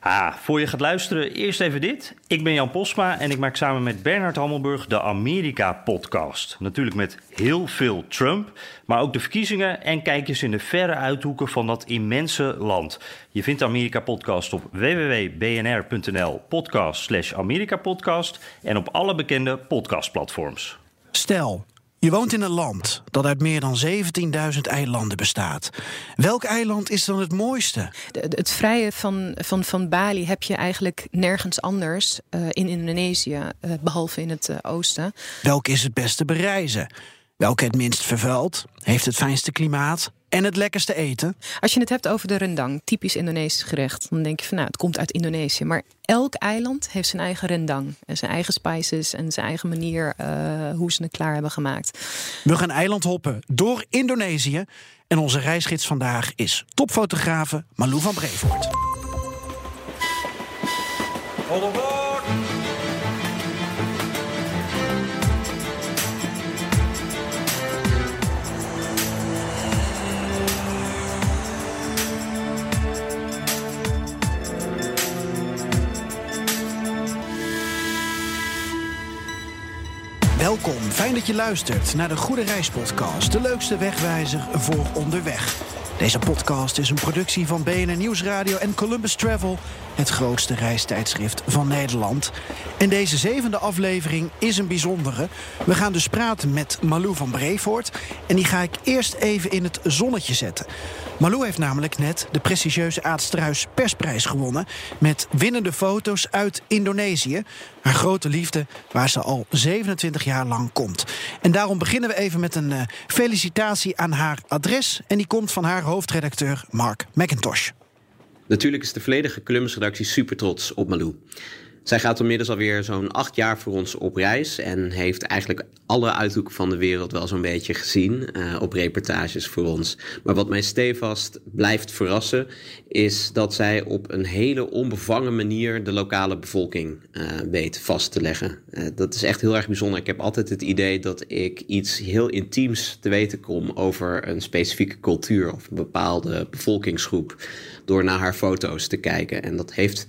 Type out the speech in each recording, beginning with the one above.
Ah, voor je gaat luisteren, eerst even dit. Ik ben Jan Posma en ik maak samen met Bernard Hammelburg de Amerika-podcast. Natuurlijk met heel veel Trump, maar ook de verkiezingen en kijkjes in de verre uithoeken van dat immense land. Je vindt de Amerika-podcast op www.bnr.nl podcast slash Amerika-podcast en op alle bekende podcastplatforms. Stel, je woont in een land dat uit meer dan 17.000 eilanden bestaat. Welk eiland is dan het mooiste? De- de- het vrije van, van, van Bali heb je eigenlijk nergens anders eh, in Indonesië, eh, behalve in het eh, oosten. Welk is het beste bereizen? Welke het minst vervuild? Heeft het fijnste klimaat? En het lekkerste eten? Als je het hebt over de rendang, typisch Indonesisch gerecht, dan denk je van nou, het komt uit Indonesië. Maar elk eiland heeft zijn eigen rendang. En zijn eigen spices en zijn eigen manier eh, hoe ze het klaar hebben gemaakt. We gaan eiland hoppen door Indonesië. En onze reisgids vandaag is topfotografe Malou van Brevoort. Welkom, fijn dat je luistert naar de Goede Reis Podcast, de leukste wegwijzer voor onderweg. Deze podcast is een productie van BNN Nieuwsradio en Columbus Travel, het grootste reistijdschrift van Nederland. En deze zevende aflevering is een bijzondere. We gaan dus praten met Malou van Brevoort en die ga ik eerst even in het zonnetje zetten. Malou heeft namelijk net de prestigieuze Aad Struis persprijs gewonnen met winnende foto's uit Indonesië. Haar grote liefde waar ze al 27 jaar lang komt. En daarom beginnen we even met een eh, felicitatie aan haar adres. En die komt van haar hoofdredacteur Mark McIntosh. Natuurlijk is de volledige Columbus-redactie super trots op Malou. Zij gaat inmiddels alweer zo'n acht jaar voor ons op reis en heeft eigenlijk alle uithoeken van de wereld wel zo'n beetje gezien eh, op reportages voor ons. Maar wat mij stevast blijft verrassen is dat zij op een hele onbevangen manier de lokale bevolking eh, weet vast te leggen. Eh, dat is echt heel erg bijzonder. Ik heb altijd het idee dat ik iets heel intiems te weten kom over een specifieke cultuur of een bepaalde bevolkingsgroep door naar haar foto's te kijken. En dat heeft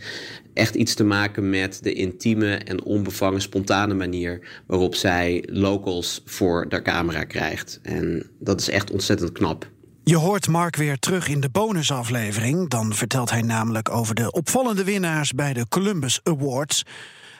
echt iets te maken met de intieme en onbevangen, spontane manier waarop zij locals voor de camera krijgt. En dat is echt ontzettend knap. Je hoort Mark weer terug in de bonusaflevering. Dan vertelt hij namelijk over de opvallende winnaars bij de Columbus Awards.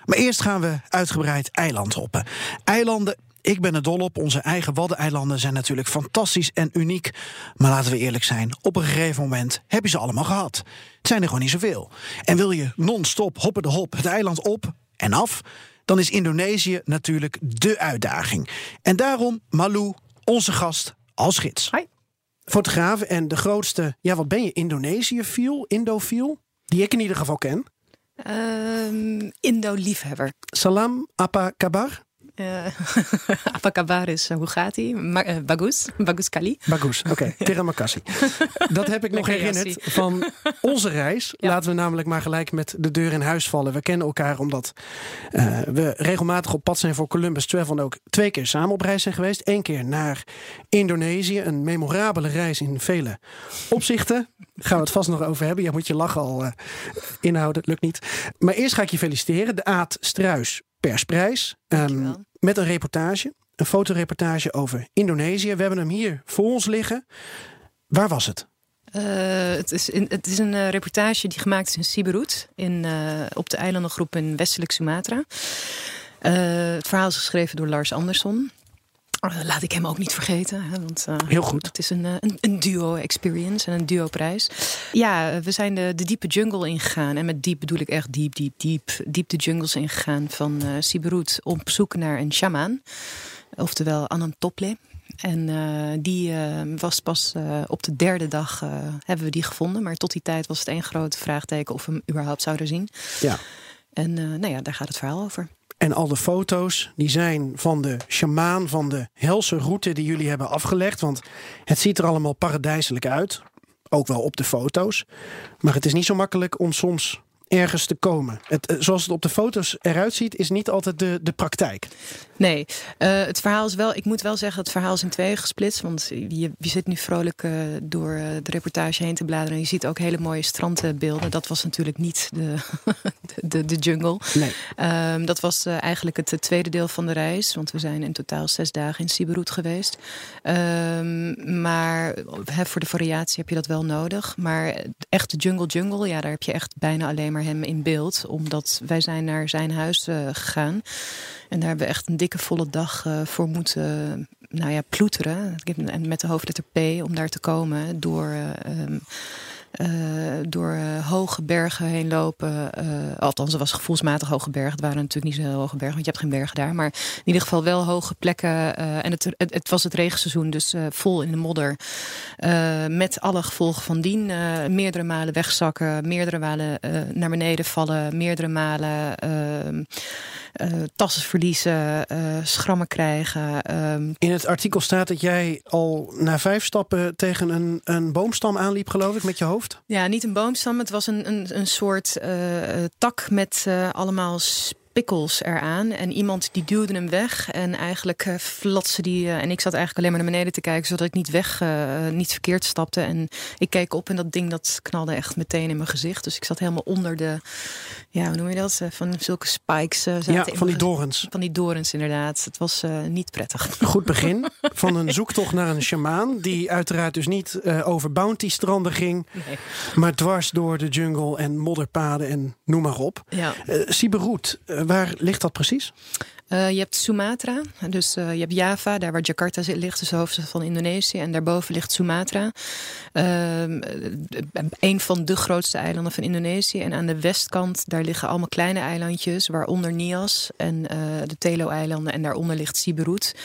Maar eerst gaan we uitgebreid eiland hoppen. Eilanden, ik ben er dol op. Onze eigen Waddeneilanden zijn natuurlijk fantastisch en uniek. Maar laten we eerlijk zijn, op een gegeven moment heb je ze allemaal gehad. Het zijn er gewoon niet zoveel. En wil je non-stop hoppen de hop het eiland op en af... dan is Indonesië natuurlijk de uitdaging. En daarom Malou, onze gast, als gids. Hi. fotograaf en de grootste, ja, wat ben je, Indonesië-fiel, Indofiel, die ik in ieder geval ken. Ehm, Indo-liefhebber. Salam Apa Kabar, Uh, Apakabar is, eh, hoe gaat hij? Ma- eh, Bagus, Bagus Kali. Bagus, oké, Terramakassi. Dat heb ik nog herinnerd van onze reis. Ja. Laten we namelijk maar gelijk met de deur in huis vallen. We kennen elkaar omdat eh, we regelmatig op pad zijn voor Columbus Travel en ook twee keer samen op reis zijn geweest. Eén keer naar Indonesië, een memorabele reis in vele opzichten. Gaan we het vast nog over hebben. Ja, moet je lachen al eh, inhouden, lukt niet. Maar eerst ga ik je feliciteren. De Aad Struis persprijs. Dankjewel. Met een reportage, een fotoreportage over Indonesië. We hebben hem hier voor ons liggen. Waar was het? Eh, het, is in- het is een eh, reportage die gemaakt is in Siberut, in, eh, op de eilandengroep in westelijk Sumatra. Het verhaal is geschreven door Lars Andersson. Eh, laat ik hem ook niet vergeten. Hè, want, eh, Heel goed. Het is een, eh, een, een duo-experience en een duo-prijs. Ja, we zijn de, de diepe jungle ingegaan. En met diep bedoel ik echt diep, diep, diep. Diep de jungles ingegaan van eh Siberut op zoek naar een shamaan. Oftewel Anam Tople. En die was pas op de derde dag hebben we die gevonden. Maar tot die tijd was het één groot vraagteken of we hem überhaupt zouden zien. Ja. En nou ja, daar gaat het verhaal over. En al de foto's die zijn van de shamaan, van de helse route die jullie hebben afgelegd. Want het ziet er allemaal paradijselijk uit. Ook wel op de foto's. Maar het is niet zo makkelijk om soms ergens te komen. Het, eh, zoals het op de foto's eruit ziet, is niet altijd de, de praktijk. Nee, uh, het verhaal is wel. Ik moet wel zeggen, het verhaal is in tweeën gesplitst. Want je, je zit nu vrolijk uh, door de reportage heen te bladeren. En je ziet ook hele mooie strandbeelden. Dat was natuurlijk niet de, de, de, jungle. Nee. Um, dat was uh, eigenlijk het tweede deel van de reis. Want we zijn in totaal zes dagen in Siberut geweest. Um, maar he, voor de variatie heb je dat wel nodig. Maar echt de jungle jungle, ja, daar heb je echt bijna alleen maar hem in beeld. Omdat wij zijn naar zijn huis gegaan. En daar hebben we echt een dikke volle dag uh, voor moeten nou ja, ploeteren. En met de hoofdletter P om daar te komen. Door... Um, uh, door uh, hoge bergen heen lopen. Uh, althans, het was gevoelsmatig hoge bergen. Het waren natuurlijk niet zo hoge bergen, want je hebt geen bergen daar. Maar in ieder geval wel hoge plekken. en het, het, was het regenseizoen, dus vol in de modder. met alle gevolgen van dien. meerdere malen wegzakken, meerdere malen naar beneden vallen, meerdere malen tassen verliezen, schrammen krijgen. Um. In het artikel staat dat jij al na vijf stappen tegen een, een boomstam aanliep, geloof ik, met je hoofd? Ja, niet een boomstam. Het was een, een, een soort uh, tak met allemaal pikkels eraan. En iemand die duwde hem weg. En eigenlijk uh, flatste die. Uh, en ik zat eigenlijk alleen maar naar beneden te kijken, zodat ik niet weg, uh, niet verkeerd stapte. En ik keek op en dat ding dat knalde echt meteen in mijn gezicht. Dus ik zat helemaal onder de. Ja, hoe noem je dat? van zulke spikes. ja, van die dorens. Van die dorens, inderdaad. Het was niet prettig. Goed begin van een zoektocht naar een shamaan. Die uiteraard dus niet over bounty stranden ging. Nee. Maar dwars door de jungle en modderpaden en noem maar op. Ja. Siberut, waar ligt dat precies? Uh, je hebt Sumatra, dus uh, je hebt Java, daar waar Jakarta zit, ligt, dus de hoofdstad van Indonesië. En daarboven ligt Sumatra, uh, een van de grootste eilanden van Indonesië. En aan de westkant, daar liggen allemaal kleine eilandjes, waaronder Nias en de Telo-eilanden. En daaronder ligt Siberut.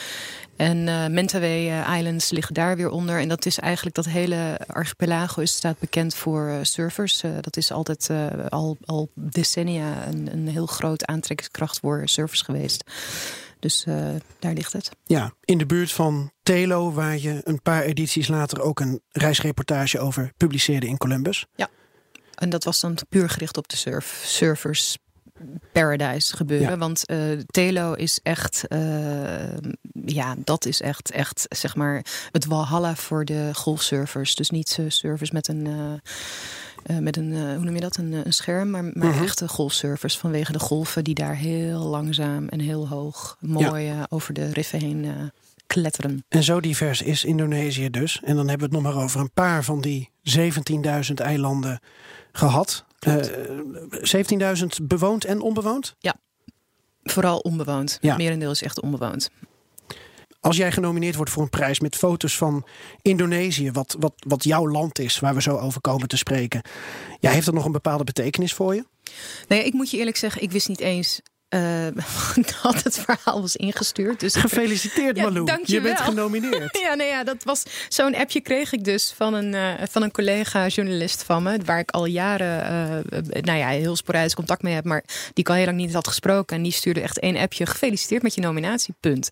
En uh, Mentawai Islands liggen daar weer onder. En dat is eigenlijk dat hele archipelago is, staat bekend voor uh, surfers. Uh, dat is altijd al, al decennia een, een heel groot aantrekkingskracht voor surfers geweest. Dus daar ligt het. Ja, in de buurt van Telo, waar je een paar edities later ook een reisreportage over publiceerde in Columbus. Ja, en dat was dan puur gericht op de surf, surfers, paradise gebeuren. Ja. Want uh, Telo is echt, uh, ja, dat is echt, echt, zeg maar, het walhalla voor de golfsurfers. Dus niet uh, surfers met een, met een, hoe noem je dat, een, een scherm, maar, maar Mhm. -huh. echte golfsurfers vanwege de golven die daar heel langzaam en heel hoog, mooi ja. over de riffen heen kletteren. En zo divers is Indonesië dus. En dan hebben we het nog maar over een paar van die 17.000 eilanden gehad. Uh, 17.000 bewoond en onbewoond? Ja, vooral onbewoond. Ja. Merendeel is echt onbewoond. Als jij genomineerd wordt voor een prijs met foto's van Indonesië, wat, wat, wat jouw land is, waar we zo over komen te spreken, ja, heeft dat nog een bepaalde betekenis voor je? Nee, ik moet je eerlijk zeggen, ik wist niet eens uh, dat het verhaal was ingestuurd. Dus Gefeliciteerd, Malou. Je, je bent genomineerd. ja, nee, ja, dat was zo'n appje kreeg ik dus van een, uh, van een collega-journalist van me, waar ik al jaren, uh, nou ja, heel sporadisch contact mee heb, maar die ik al heel lang niet had gesproken. En die stuurde echt één appje: gefeliciteerd met je nominatie, punt.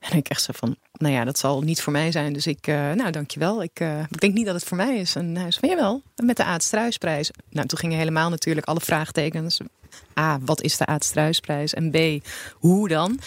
En ik echt zo van, nou ja, dat zal niet voor mij zijn. Dus ik, nou dankjewel. Ik, ik denk niet dat het voor mij is. En hij zei van, jawel, met de Aad Struisprijs. Nou, toen gingen helemaal natuurlijk alle vraagtekens. A, wat is de Aad Struisprijs? En B, hoe dan?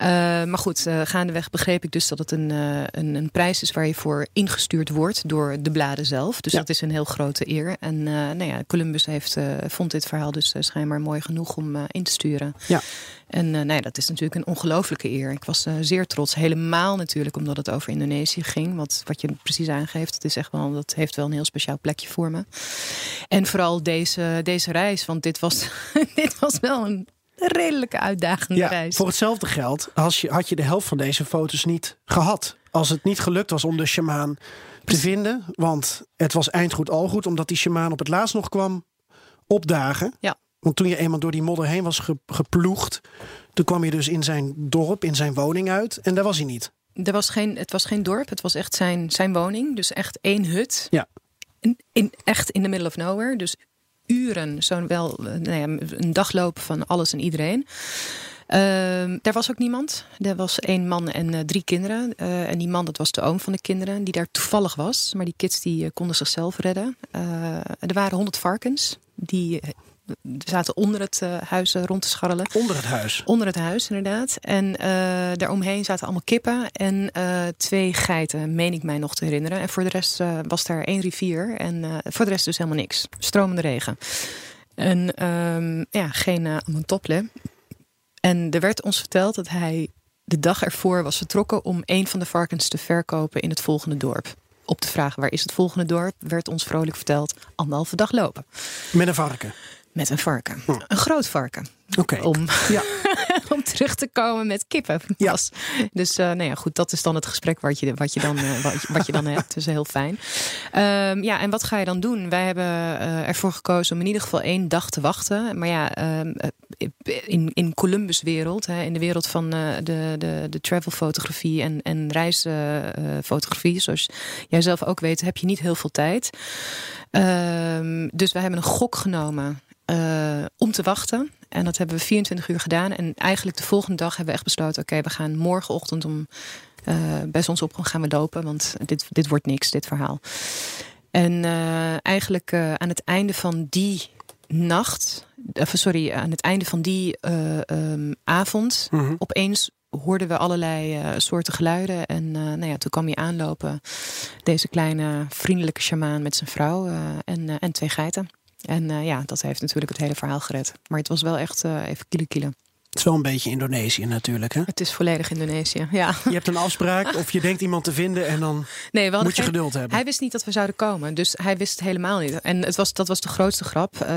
Uh, maar goed, uh, gaandeweg begreep ik dus dat het een, uh, een, een, prijs is waar je voor ingestuurd wordt door de bladen zelf. Dus ja. dat is een heel grote eer. En nou ja, Columbus heeft, vond dit verhaal dus schijnbaar mooi genoeg om in te sturen. Ja. En nou ja, dat is natuurlijk een ongelofelijke eer. Ik was zeer trots. Helemaal natuurlijk omdat het over Indonesië ging. Wat, wat je precies aangeeft, dat, is echt wel, dat heeft wel een heel speciaal plekje voor me. En vooral deze, deze reis, want dit was, dit was wel een redelijke uitdagende ja, reis. Voor hetzelfde geld als je, had je de helft van deze foto's niet gehad. Als het niet gelukt was om de shamaan te vinden. Want het was eindgoed al goed. Omdat die shamaan op het laatst nog kwam opdagen. Ja. Want toen je eenmaal door die modder heen was ge, geploegd. Toen kwam je dus in zijn dorp, in zijn woning uit. En daar was hij niet. Er was geen, het was geen dorp. Het was echt zijn, zijn woning. Dus echt één hut. Ja. In, in, echt in the middle of nowhere. Dus uren, zo'n wel nou ja, een dagloop van alles en iedereen. Ehm, daar was ook niemand. Er was één man en uh, drie kinderen. Uh, en die man, dat was de oom van de kinderen, die daar toevallig was. Maar die kids die uh, konden zichzelf redden. er waren honderd varkens. Die zaten onder het huis rond te scharrelen. Onder het huis? Onder het huis, inderdaad. En daaromheen zaten allemaal kippen en twee geiten, meen ik mij nog te herinneren. En voor de rest was daar één rivier. En voor de rest dus helemaal niks. Stromende regen. En um, ja, geen uh. En er werd ons verteld dat hij de dag ervoor was vertrokken om een van de varkens te verkopen in het volgende dorp. Op de vraag waar is het volgende dorp, werd ons vrolijk verteld anderhalve dag lopen. Met een varken? Met een varken. Hm. Een groot varken. Oké. Om, ja. om terug te komen met kippen. Ja. Dus uh, nou ja, goed, dat is dan het gesprek wat je, wat je, dan, uh, wat, wat, je dan hebt. Dus heel fijn. Um, ja, en wat ga je dan doen? Wij hebben uh, ervoor gekozen om in ieder geval één dag te wachten. Maar ja, um, in, in Columbus wereld, hè, in de wereld van de, de, de travelfotografie en, en reisfotografie, zoals jij zelf ook weet, heb je niet heel veel tijd. Um, dus wij hebben een gok genomen uh, om te wachten. En dat hebben we 24 uur gedaan. En eigenlijk de volgende dag hebben we echt besloten: oké, we gaan morgenochtend om uh, bij zonsopgang gaan we lopen. Want dit, dit wordt niks, dit verhaal. En uh, eigenlijk aan het einde van die nacht, sorry, aan het einde van die um, avond, mm -hmm. opeens hoorden we allerlei soorten geluiden. En nou ja, toen kwam hij aanlopen. Deze kleine vriendelijke shamaan met zijn vrouw en, en twee geiten. En uh, ja, dat heeft natuurlijk het hele verhaal gered. Maar het was wel echt uh, even kilo kilo. Het is wel een beetje Indonesië natuurlijk, hè? Het is volledig Indonesië, ja. Je hebt een afspraak of je denkt iemand te vinden en dan nee, moet je geen, geduld hebben. Hij wist niet dat we zouden komen, dus hij wist het helemaal niet. En het was, dat was de grootste grap. Uh,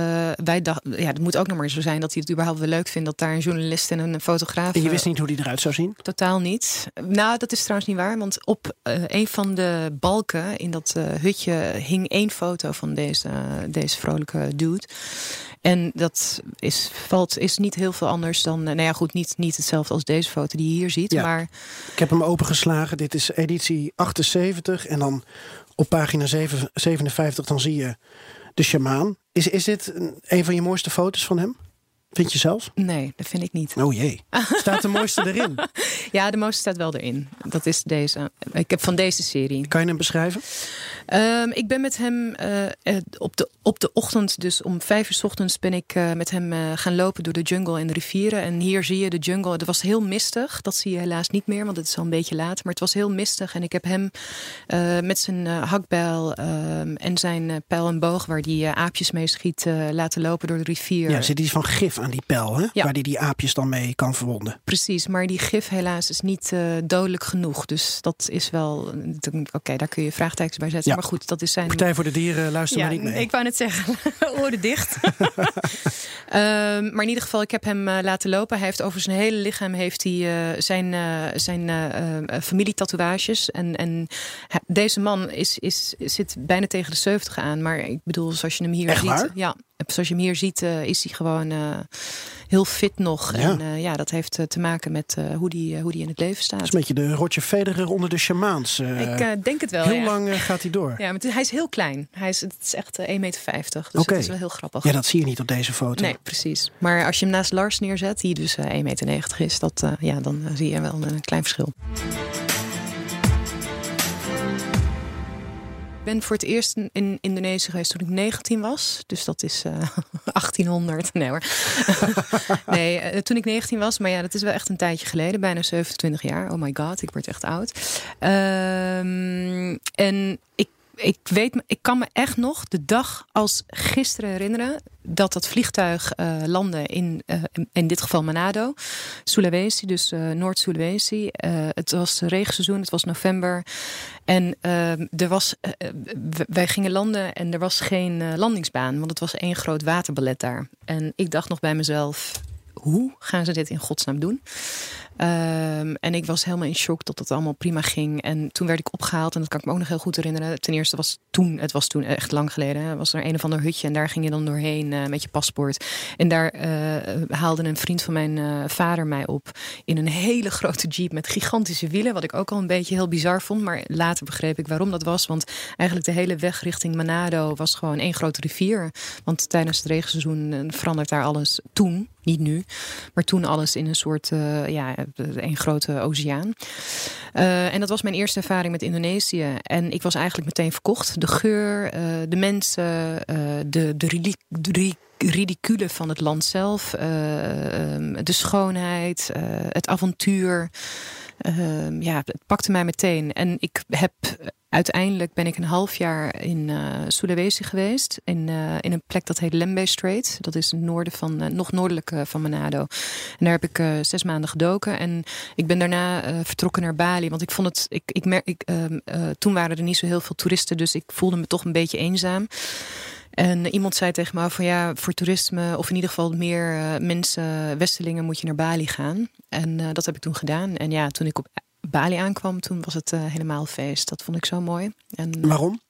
wij dachten, ja, het moet ook nog maar zo zijn dat hij het überhaupt wel leuk vindt... dat daar een journalist en een fotograaf... En je wist niet hoe die eruit zou zien? Totaal niet. Nou, dat is trouwens niet waar, want op uh, een van de balken in dat uh, hutje... hing één foto van deze, deze vrolijke dude... En dat is, valt, is niet heel veel anders dan. Nou ja, goed, niet, niet hetzelfde als deze foto die je hier ziet. Ja, maar... Ik heb hem opengeslagen. Dit is editie 78. En dan op pagina 7, 57 dan zie je de shamaan. Is, is dit een van je mooiste foto's van hem? Vind je zelf? Nee, dat vind ik niet. Oh jee. Staat de mooiste erin? ja, de mooiste staat wel erin. Dat is deze. Ik heb van deze serie. Kan je hem beschrijven? Um, ik ben met hem uh, op, de, op de ochtend, dus om vijf uur s ochtends, ben ik uh, met hem gaan lopen door de jungle en de rivieren. En hier zie je de jungle. Het was heel mistig. Dat zie je helaas niet meer, want het is al een beetje laat. Maar het was heel mistig. En ik heb hem met zijn hakbijl ehm, en zijn pijl en boog, waar die aapjes mee schiet, laten lopen door de rivier. Ja, zit iets van gif aan die pijl, hè? Ja. waar die die aapjes dan mee kan verwonden. Precies, maar die gif helaas is niet uh, dodelijk genoeg. Dus dat is wel, oké, okay, daar kun je vraagtekens bij zetten. Ja. Maar goed, dat is zijn... Partij voor de Dieren, luister ja, maar niet mee. Ik wou net zeggen, oren dicht. um, maar in ieder geval, ik heb hem uh, laten lopen. Hij heeft over zijn hele lichaam heeft hij, uh, zijn, zijn familietatoeages. En, en deze man is, is, zit bijna tegen de 70 aan. Maar ik bedoel, zoals je hem hier Echt ziet... Waar? Ja, zoals je hem hier ziet, uh, is hij gewoon uh, heel fit nog. Ja. En uh, ja, dat heeft te maken met hoe die, hoe die in het leven staat. Het is een beetje de Roger Federer onder de shamaans. ik denk het wel, Heel ja. lang gaat hij door. Ja, maar hij is heel klein. Hij is, het is echt 1,50 meter. Dus okay. dat is wel heel grappig. Ja, dat zie je niet op deze foto. Nee, precies. Maar als je hem naast Lars neerzet, die dus 1,90 meter is, dat, ja, dan zie je wel een klein verschil. Ben voor het eerst in Indonesië geweest toen ik 19 was. Dus dat is uh, 1800. Nee hoor. nee, uh, toen ik 19 was. Maar ja, dat is wel echt een tijdje geleden. Bijna 27 jaar. Oh my god, ik word echt oud. Um, en ik ik weet, ik kan me echt nog de dag als gisteren herinneren dat dat vliegtuig uh, landde in, uh, in dit geval Manado, Sulawesi, dus uh, Noord-Sulawesi. het was regenseizoen, het was november. En er was, wij gingen landen en er was geen landingsbaan, want het was één groot waterballet daar. En ik dacht nog bij mezelf, hoe gaan ze dit in godsnaam doen? Ehm, en ik was helemaal in shock dat het allemaal prima ging. En toen werd ik opgehaald en dat kan ik me ook nog heel goed herinneren. Ten eerste was toen, het was toen echt lang geleden, was er een of ander hutje en daar ging je dan doorheen uh, met je paspoort. En daar uh, haalde een vriend van mijn uh, vader mij op in een hele grote jeep met gigantische wielen. Wat ik ook al een beetje heel bizar vond, maar later begreep ik waarom dat was. Want eigenlijk de hele weg richting Manado was gewoon één grote rivier. Want tijdens het regenseizoen verandert daar alles toen niet nu, maar toen alles in een soort, ja, een grote oceaan. Uh, en dat was mijn eerste ervaring met Indonesië. En ik was eigenlijk meteen verkocht. De geur, uh, de mensen, de, de, de ridicule van het land zelf, de schoonheid, het avontuur. Ehm, ja, het pakte mij meteen. En ik heb uiteindelijk ben ik een half jaar in uh, Sulawesi geweest. In, uh, in een plek dat heet Lembe Strait. Dat is het noorden van, uh, nog noordelijk van Manado. En daar heb ik zes maanden gedoken. En ik ben daarna vertrokken naar Bali. Want ik vond het. Ik, ik merk, ik, ehm, toen waren er niet zo heel veel toeristen. Dus ik voelde me toch een beetje eenzaam. En iemand zei tegen me van ja, voor toerisme of in ieder geval meer mensen, Westelingen, moet je naar Bali gaan. En dat heb ik toen gedaan. En ja, toen ik op Bali aankwam, toen was het uh, helemaal feest. Dat vond ik zo mooi. En, Waarom?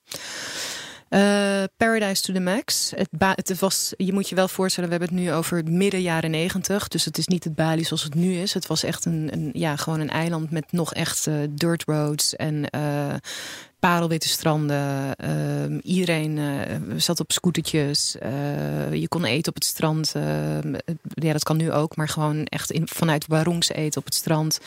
Uh, Paradise to the Max. Het, het, was, je moet je wel voorstellen, we hebben het nu over midden jaren negentig. Dus het is niet het Bali zoals het nu is. Het was echt een, een ja, gewoon een eiland met nog echt uh, dirt roads en parelwitte stranden. Uh, iedereen zat op scootertjes. Je kon eten op het strand. Ehm, ja, dat kan nu ook, maar gewoon echt in, vanuit Warungs eten op het strand.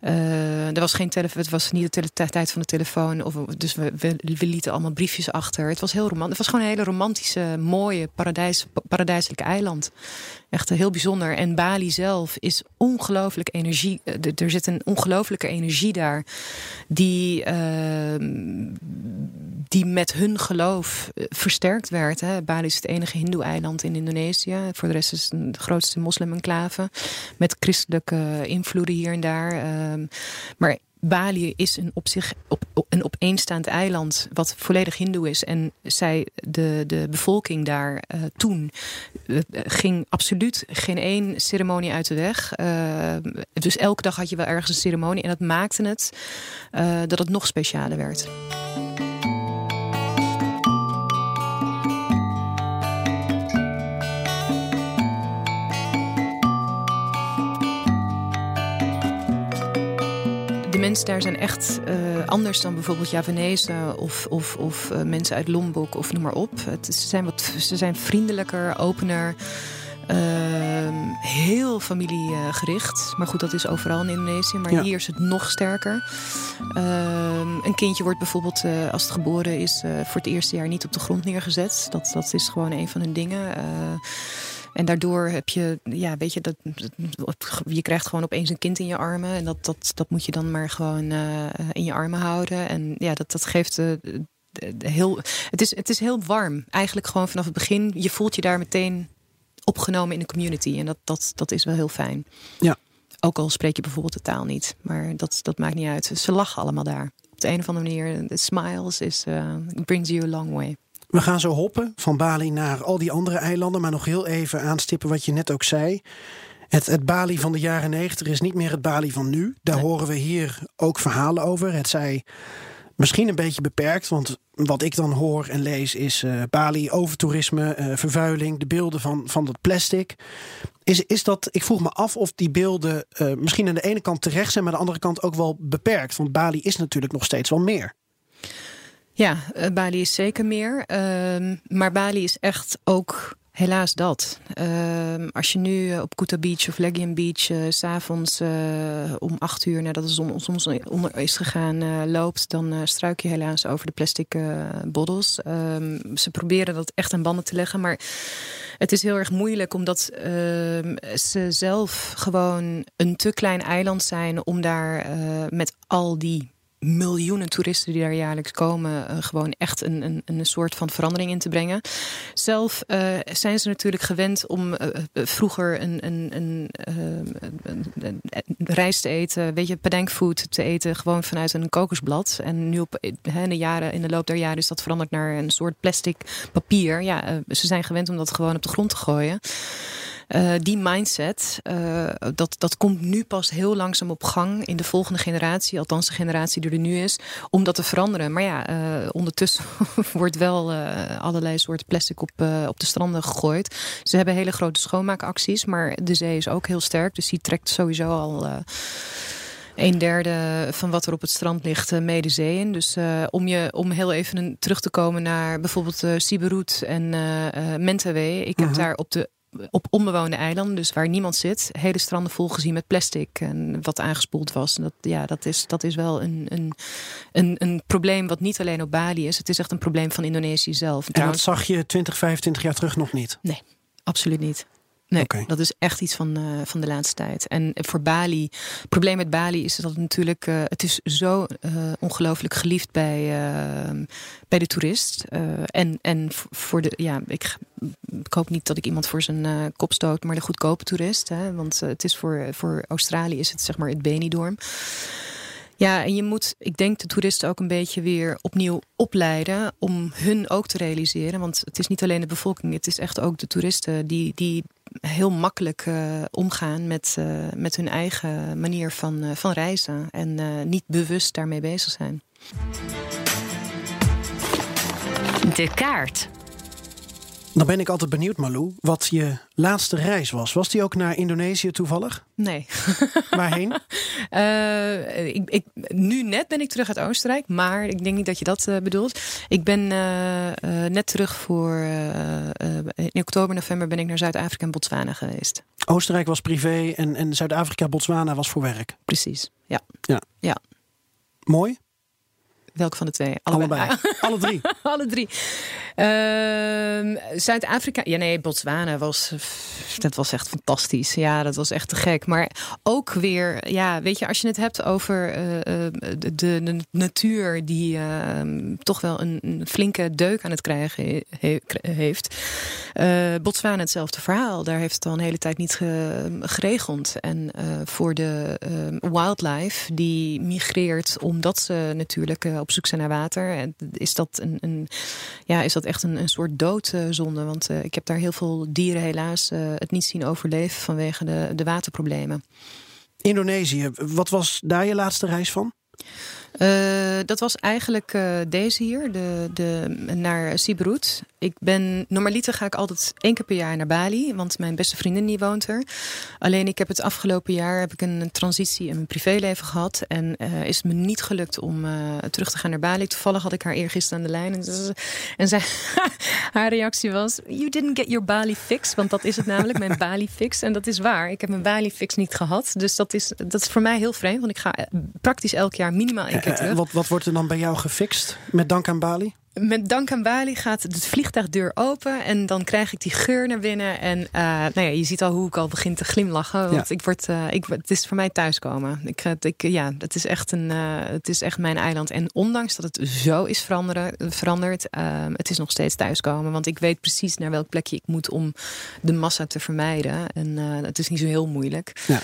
Uh, er was geen telefoon, het was niet de tijd van de telefoon. Of, dus we, we, lieten allemaal briefjes achter. Het was heel romantisch. Het was gewoon een hele romantische, mooie, paradijs, paradijselijke eiland. Echt heel bijzonder. En Bali zelf is ongelooflijk energie. Eh, er zit een ongelooflijke energie daar. Die, uh, die met hun geloof eh, versterkt werd. Hè. Bali is het enige hindoe-eiland in Indonesië. Voor de rest is het de grootste moslim-enclave. Met christelijke invloeden hier en daar. Uh, maar Bali is een op zich op, een opeenstaand eiland wat volledig hindoe is. En zij, de, de bevolking daar uh, toen uh, ging absoluut geen één ceremonie uit de weg. Uh, dus elke dag had je wel ergens een ceremonie. En dat maakte het dat het nog specialer werd. Mensen daar zijn echt uh, anders dan bijvoorbeeld Javanezen of, of, of uh, mensen uit Lombok of noem maar op. Het, ze, zijn wat, ze zijn vriendelijker, opener. Uh, heel familiegericht. Maar goed, dat is overal in Indonesië. Maar ja. hier is het nog sterker. Ehm, een kindje wordt bijvoorbeeld, uh, als het geboren is, voor het eerste jaar niet op de grond neergezet. Dat, dat is gewoon een van hun dingen. En daardoor heb je, ja, weet je, dat, je krijgt gewoon opeens een kind in je armen. En dat, dat, dat moet je dan maar gewoon uh, in je armen houden. En ja, dat, dat geeft uh, heel. Het is, het is heel warm. Eigenlijk gewoon vanaf het begin. Je voelt je daar meteen opgenomen in de community. En dat, dat, dat is wel heel fijn. Ja. Ook al spreek je bijvoorbeeld de taal niet. Maar dat, dat maakt niet uit. Ze lachen allemaal daar. Op de een of andere manier. De smiles is, uh, brings you a long way. We gaan zo hoppen van Bali naar al die andere eilanden. Maar nog heel even aanstippen wat je net ook zei. Het, het Bali van de jaren negentig is niet meer het Bali van nu. Daar nee. horen we hier ook verhalen over. Het zij misschien een beetje beperkt. Want wat ik dan hoor en lees is uh, Bali, overtoerisme, uh, vervuiling, de beelden van, van dat plastic. Is, is dat, ik vroeg me af of die beelden uh, misschien aan de ene kant terecht zijn, maar aan de andere kant ook wel beperkt. Want Bali is natuurlijk nog steeds wel meer. Ja, uh, Bali is zeker meer. Uh, maar Bali is echt ook helaas dat. Uh, als je nu op Kuta Beach of Legian Beach uh, s'avonds om acht uur nadat de zon soms onder is gegaan loopt, dan struik je helaas over de plastic bottles. Ehm, ze proberen dat echt aan banden te leggen, maar het is heel erg moeilijk omdat ehm, ze zelf gewoon een te klein eiland zijn om daar met al die miljoenen toeristen die daar jaarlijks komen, uh, gewoon echt een, een, een soort van verandering in te brengen. Zelf uh, zijn ze natuurlijk gewend om uh, vroeger een, een, een, rijst te eten, weet je, padenkfood te eten, gewoon vanuit een kokosblad. En nu op in de, jaren, in de loop der jaren is dat veranderd naar een soort plastic papier. Ja, ze zijn gewend om dat gewoon op de grond te gooien. Uh, die mindset, uh, dat, dat komt nu pas heel langzaam op gang in de volgende generatie, althans de generatie die er nu is, om dat te veranderen. Maar ja, uh, ondertussen wordt wel allerlei soorten plastic op, op de stranden gegooid. Ze hebben hele grote schoonmaakacties, maar de zee is ook heel sterk, dus die trekt sowieso al een derde van wat er op het strand ligt uh, mee de zee in. Dus uh, om, je, om heel even een, terug te komen naar bijvoorbeeld uh, Siberut en Mentawai. Ik heb daar op de op onbewoonde eilanden, dus waar niemand zit, hele stranden vol gezien met plastic en wat aangespoeld was. En dat, ja, dat, is, dat is wel een, een, een, een probleem wat niet alleen op Bali is. Het is echt een probleem van Indonesië zelf. En, en dat zag je 20, 25 jaar terug nog niet? Nee, absoluut niet. Nee, dat is echt iets van, uh, van de laatste tijd. En voor Bali, het probleem met Bali is dat het natuurlijk, uh, het is zo uh, ongelooflijk geliefd bij, bij de toerist. en, en voor de, ja, ik, ik hoop niet dat ik iemand voor zijn kop stoot, maar de goedkope toerist. Hè, want het is voor, voor Australië is het zeg maar het Benidorm. Ja, en je moet, ik denk, de toeristen ook een beetje weer opnieuw opleiden om hun ook te realiseren. Want het is niet alleen de bevolking, het is echt ook de toeristen die, die heel makkelijk uh, omgaan met, uh, met hun eigen manier van, uh, van reizen. En niet bewust daarmee bezig zijn. De kaart. Dan ben ik altijd benieuwd, Malou, wat je laatste reis was. Was die ook naar Indonesië toevallig? Nee. Waarheen? uh, ik, ik, nu net ben ik terug uit Oostenrijk, maar ik denk niet dat je dat uh, bedoelt. Ik ben uh, net terug voor. in oktober, november ben ik naar Zuid-Afrika en Botswana geweest. Oostenrijk was privé en, en Zuid-Afrika, Botswana was voor werk. Precies, ja. Ja. ja. Mooi. Welke van de twee? Allebei. Alle drie. Alle drie. Uh, Zuid-Afrika. Ja, nee, Botswana was. Dat was echt fantastisch. Ja, dat was echt te gek. Maar ook weer, ja, weet je, als je het hebt over uh, de, de, natuur die uh, toch wel een, een, flinke deuk aan het krijgen he, heeft. Uh, Botswana hetzelfde verhaal. Daar heeft het al een hele tijd niet ge, geregeld. En voor de ehm, wildlife die migreert omdat ze natuurlijk op zoek zijn naar water. Is dat, een, een ja, is dat echt een, een soort doodzonde? Want uh, ik heb daar heel veel dieren helaas uh, het niet zien overleven vanwege de, de waterproblemen. Indonesië, wat was daar je laatste reis van? Uh, dat was eigenlijk uh, deze hier, de, de, naar Sibrut. Ik ben, normaliter ga ik altijd één keer per jaar naar Bali, want mijn beste vriendin die woont er. Alleen ik heb het afgelopen jaar heb ik een transitie in mijn privéleven gehad. En uh, is me niet gelukt om terug te gaan naar Bali. Toevallig had ik haar eergisteren aan de lijn. En, en haar reactie was, you didn't get your Bali fix. Want dat is het namelijk, mijn Bali fix. En dat is waar, ik heb mijn Bali fix niet gehad. Dus dat is, dat is voor mij heel vreemd, want ik ga praktisch elk jaar minimaal één terug. Wat, wat wordt er dan bij jou gefixt met dank aan Bali? Met dank aan Bali gaat de vliegtuigdeur open en dan krijg ik die geur naar binnen. En uh, nou ja, je ziet al hoe ik al begin te glimlachen. Want ja. ik word, uh, ik, het is voor mij thuiskomen. Ik, ik, ja, het is, echt een, uh, het is echt mijn eiland. En ondanks dat het zo is veranderen, veranderd, het is nog steeds thuiskomen. Want ik weet precies naar welk plekje ik moet om de massa te vermijden. En het is niet zo heel moeilijk. Ja.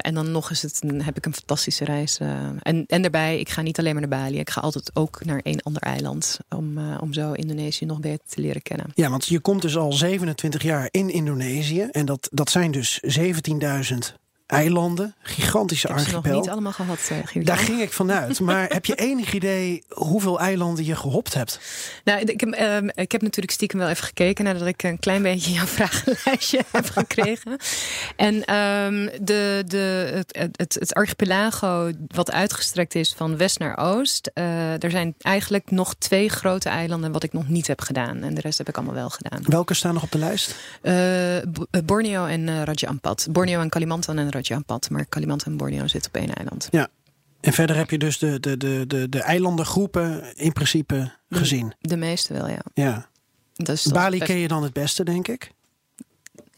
En dan nog eens het, heb ik een fantastische reis. en, en daarbij, ik ga niet alleen maar naar Bali. Ik ga altijd ook naar een ander eiland om, uh, om zo Indonesië nog beter te leren kennen. Ja, want je komt dus al 27 jaar in Indonesië. En dat, dat zijn dus 17.000 eilanden, gigantische ik heb archipel. nog niet allemaal gehad, uh, Daar ging ik vanuit. Maar heb je enig idee hoeveel eilanden je gehopt hebt? Nou, ik heb, uh, ik heb natuurlijk stiekem wel even gekeken nadat ik een klein beetje jouw vragenlijstje heb gekregen. En um, de, de, het, het, het, archipelago wat uitgestrekt is van west naar oost. Uh, er zijn eigenlijk nog twee grote eilanden wat ik nog niet heb gedaan. En de rest heb ik allemaal wel gedaan. Welke staan nog op de lijst? Uh, Borneo en Raja Ampat. Borneo en Kalimantan en Raja Ampat. Maar Kalimantan en Borneo zitten op één eiland. Ja. En verder heb je dus de, de, de, de, de eilandengroepen in principe gezien? De, de meeste wel, ja. ja. Dus Bali ken je dan het beste, denk ik?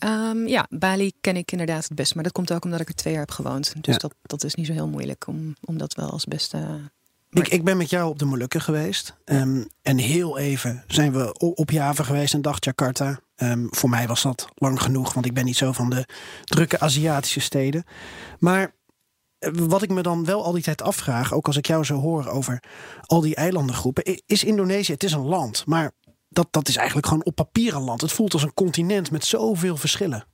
Um, ja, Bali ken ik inderdaad het beste. Maar dat komt ook omdat ik er twee jaar heb gewoond. Dus ja. dat, dat is niet zo heel moeilijk om, om dat wel als beste... Ik, ik ben met jou op de Molukken geweest. Um, en heel even zijn we op Java geweest, een dag Jakarta. Um, voor mij was dat lang genoeg, want ik ben niet zo van de drukke Aziatische steden. Maar eh, wat ik me dan wel al die tijd afvraag, ook als ik jou zo hoor over al die eilandengroepen, is Indonesië, het is een land, maar dat, dat is eigenlijk gewoon op papier een land. Het voelt als een continent met zoveel verschillen.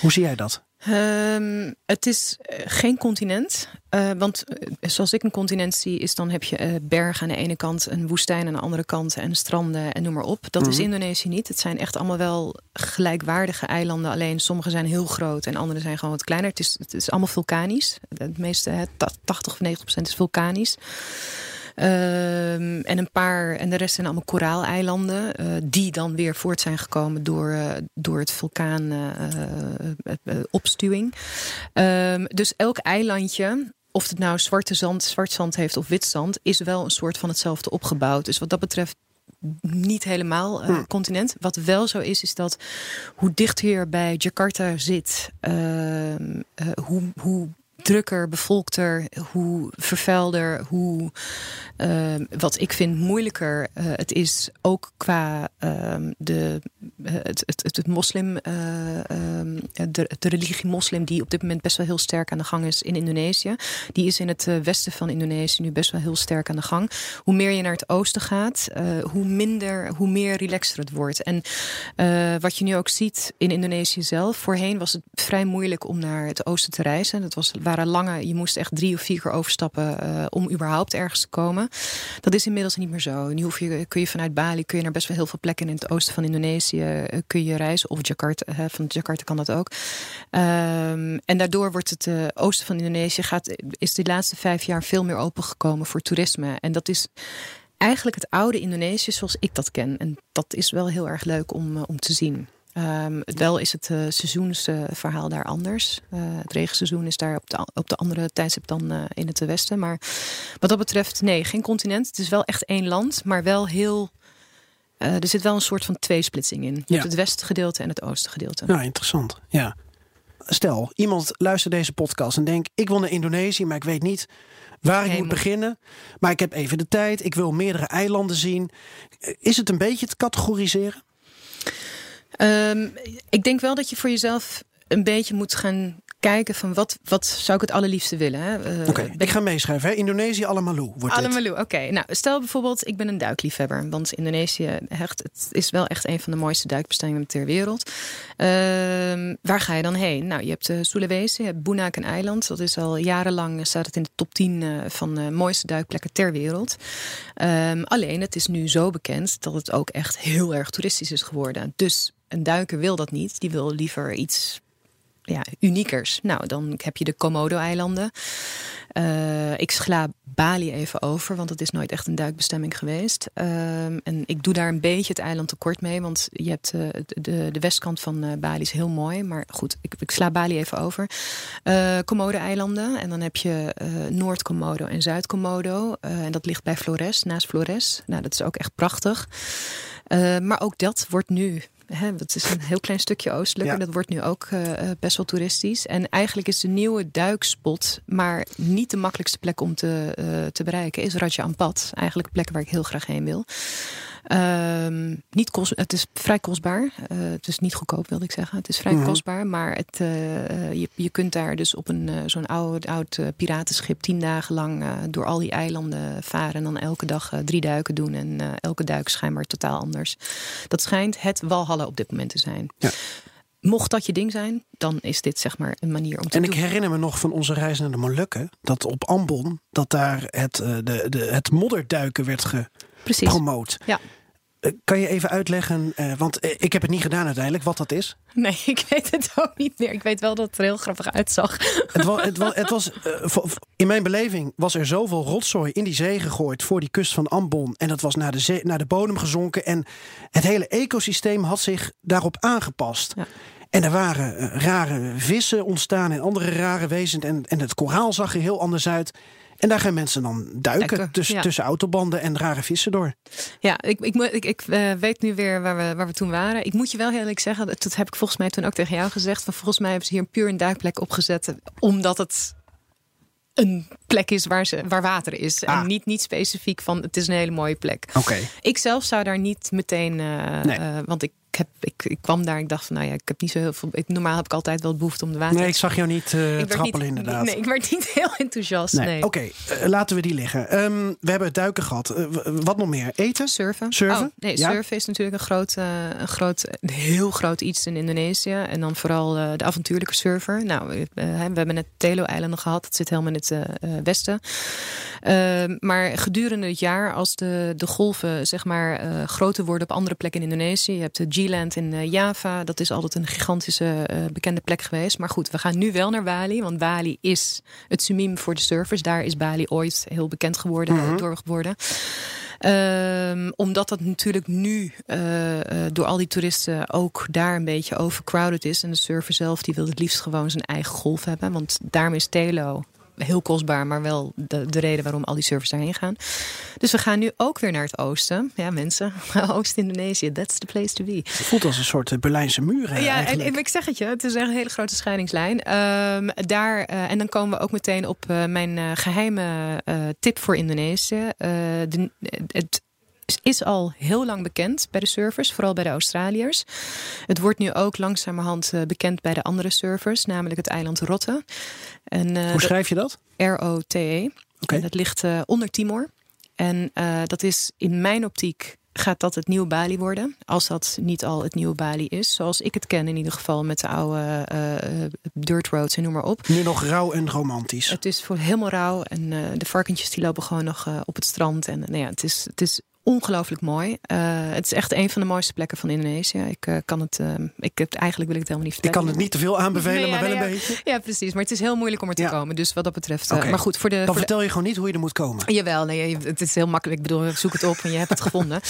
Hoe zie jij dat? Um, het is uh, geen continent. Uh, want uh, zoals ik een continent zie, is dan heb je bergen aan de ene kant, een woestijn aan de andere kant en stranden en noem maar op. Dat mm -hmm. is Indonesië niet. Het zijn echt allemaal wel gelijkwaardige eilanden. Alleen sommige zijn heel groot en andere zijn gewoon wat kleiner. Het is, het is allemaal vulkanisch. Het meeste, 80 of 90 procent is vulkanisch. Um, en een paar, en de rest zijn allemaal koraaleilanden, uh, die dan weer voort zijn gekomen door, uh, door het vulkaan uh, opstuwing. Um, dus elk eilandje, of het nou zwarte zand, zwart zand heeft of wit zand, is wel een soort van hetzelfde opgebouwd. Dus wat dat betreft niet helemaal uh, hmm. continent. Wat wel zo is, is dat hoe dichter je bij Jakarta zit, uh, uh, hoe, hoe drukker, bevolkter, hoe vervuilder, hoe uh, wat ik vind moeilijker uh, het is ook qua uh, de, het, het, het, het moslim, de, de religie moslim die op dit moment best wel heel sterk aan de gang is in Indonesië. Die is in het westen van Indonesië nu best wel heel sterk aan de gang. Hoe meer je naar het oosten gaat, hoe minder, hoe meer relaxter het wordt. En wat je nu ook ziet in Indonesië zelf, voorheen was het vrij moeilijk om naar het oosten te reizen. Dat was lange, je moest echt drie of vier keer overstappen uh, om überhaupt ergens te komen. Dat is inmiddels niet meer zo. Nu hoef je, kun je vanuit Bali kun je naar best wel heel veel plekken in het oosten van Indonesië uh, kun je reizen. Of Jakarta, van Jakarta kan dat ook. Um, en daardoor wordt het oosten van Indonesië gaat, is de laatste vijf jaar veel meer opengekomen voor toerisme. En dat is eigenlijk het oude Indonesië zoals ik dat ken. En dat is wel heel erg leuk om, om te zien. Um, wel is het uh, seizoensverhaal uh, daar anders. Uh, het regenseizoen is daar op de, op de andere tijdstip dan uh, in het westen. Maar wat dat betreft, nee, geen continent. Het is wel echt één land, maar wel heel... er zit wel een soort van tweesplitsing in. Je ja. hebt het westengedeelte en het oostengedeelte. Ja, interessant. Ja. Stel, iemand luistert deze podcast en denkt... ik wil naar Indonesië, maar ik weet niet waar ik moet beginnen. Maar ik heb even de tijd. Ik wil meerdere eilanden zien. Is het een beetje te categoriseren? Um, ik denk wel dat je voor jezelf een beetje moet gaan kijken van wat, wat zou ik het allerliefste willen. Uh, oké, okay, ik ga meeschrijven. Hè? Indonesië Alamalu wordt Alamalu, oké. Okay. Nou, stel bijvoorbeeld, ik ben een duikliefhebber. Want Indonesië hecht, het is wel echt een van de mooiste duikbestemmingen ter wereld. Uh, waar ga je dan heen? Nou, je hebt uh, Sulawesi, je hebt Bunak een eiland. Dat is al jarenlang, staat het in de top 10 uh, van de mooiste duikplekken ter wereld. Um, alleen, het is nu zo bekend dat het ook echt heel erg toeristisch is geworden. Dus een duiker wil dat niet. Die wil liever iets ja, uniekers. Nou, dan heb je de Komodo-eilanden. Uh, ik sla Bali even over, want het is nooit echt een duikbestemming geweest. Uh, en ik doe daar een beetje het eiland tekort mee, want je hebt uh, de, de westkant van uh, Bali is heel mooi. Maar goed, ik, ik sla Bali even over. Komodo-eilanden en dan heb je Noord-Komodo en Zuid-Komodo. en dat ligt bij Flores, naast Flores. Nou, dat is ook echt prachtig. maar ook dat wordt nu Hè, het is een heel klein stukje oostelijker. Ja. Dat wordt nu ook uh, best wel toeristisch. En eigenlijk is de nieuwe duikspot, maar niet de makkelijkste plek om te, uh, te bereiken, is Raja Ampat. Eigenlijk een plek waar ik heel graag heen wil. Um, niet kost, het is vrij kostbaar. Uh, het is niet goedkoop, wilde ik zeggen. Het is vrij mm -hmm. kostbaar, maar het, uh, je, je kunt daar dus op een uh, zo'n oud, oud piratenschip tien dagen lang door al die eilanden varen en dan elke dag drie duiken doen en elke duik schijnbaar totaal anders. Dat schijnt het Walhalla op dit moment te zijn. Ja. Mocht dat je ding zijn, dan is dit zeg maar een manier om te en doen. ik herinner me nog van onze reis naar de Molukken... dat op Ambon, dat daar het, de, de, het modderduiken werd gepromoot. Ja. Kan je even uitleggen, uh, want ik heb het niet gedaan uiteindelijk, wat dat is? Nee, ik weet het ook niet meer. Ik weet wel dat het er heel grappig uitzag. Het was, het was, het was in mijn beleving was er zoveel rotzooi in die zee gegooid voor die kust van Ambon. En dat was naar de, zee, naar de bodem gezonken. En het hele ecosysteem had zich daarop aangepast. Ja. En er waren rare vissen ontstaan en andere rare wezens. En, en het koraal zag er heel anders uit. En daar gaan mensen dan duiken Duiken, tussen, ja. tussen autobanden en rare vissen door. Ja, ik, ik, ik, ik uh, weet nu weer waar we, waar we toen waren. Ik moet je wel heel eerlijk zeggen, dat, dat heb ik volgens mij toen ook tegen jou gezegd. Van volgens mij hebben ze hier een puur een duikplek opgezet. Omdat het een plek is waar, ze, waar water is. Ah. En niet, niet specifiek van het is een hele mooie plek. Okay. Ik zelf zou daar niet meteen, uh, nee. uh, want ik heb, ik, ik kwam daar, ik dacht van, nou ja, ik heb niet zo heel veel. Ik, normaal heb ik altijd wel behoefte om de water. Nee, ik zag jou niet uh, werd trappelen niet- inderdaad. Nee, ik werd niet heel enthousiast. Nee. Nee. Oké, eh, laten we die liggen. Ehm, we hebben het duiken gehad. Eh, wat nog meer? Eten? Surfen. Surfen? Oh, nee, Ja? surfen is natuurlijk een groot, eh, een groot, een heel groot iets in Indonesië. En dan vooral eh, de avontuurlijke surfer. Nou, eh, we hebben net Telo-eilanden gehad. Dat zit helemaal in het eh, eh, westen. Ehm, maar gedurende het jaar, als de, de golven zeg maar eh, groter worden op andere plekken in Indonesië. Je hebt de In eh, Java. Dat is altijd een gigantische eh, bekende plek geweest. Maar goed, we gaan nu wel naar Bali. Want Bali is het sumiem voor de surfers. Daar is Bali ooit heel bekend geworden, door geworden. Ehm, omdat dat natuurlijk nu door al die toeristen ook daar een beetje overcrowded is. En de surfer zelf die wil het liefst gewoon zijn eigen golf hebben. Want daarom is Telo heel kostbaar, maar wel de, de reden waarom al die surfers daarheen gaan. Dus we gaan nu ook weer naar het oosten. Ja, mensen, Oost-Indonesië, that's the place to be. Het voelt als een soort eh, Berlijnse muur eh, Ja, en, eigenlijk. en ik zeg het je, het is echt een hele grote scheidingslijn. Ehm, daar, eh, en dan komen we ook meteen op mijn eh, geheime eh, tip voor Indonesië. De, het is al heel lang bekend bij de surfers, vooral bij de Australiërs. Het wordt nu ook langzamerhand eh, bekend bij de andere surfers, namelijk het eiland Rotte. En, eh, Hoe schrijf je dat? R-O-T-E. En dat ligt eh, onder Timor. En dat is in mijn optiek gaat dat het nieuwe Bali worden. Als dat niet al het nieuwe Bali is. Zoals ik het ken in ieder geval met de oude eh, dirt roads en noem maar op. Nu nog rauw en romantisch. Het is voor helemaal rauw. En de varkentjes die lopen gewoon nog op het strand. En nou ja, het is, het is ongelooflijk mooi. Eh, het is echt een van de mooiste plekken van Indonesië. Ik eh, kan het, eh, ik heb, eigenlijk wil ik het helemaal niet Ik vertellen. kan het niet te veel aanbevelen, Nee, maar wel nee, een ja. beetje. Ja, precies. Maar het is heel moeilijk om er te Ja. komen. Dus wat dat betreft. Maar goed, voor de, Dan voor de vertel je gewoon niet hoe je er moet komen. Jawel, nee, het is heel makkelijk. Ik bedoel, zoek het op en je hebt het gevonden.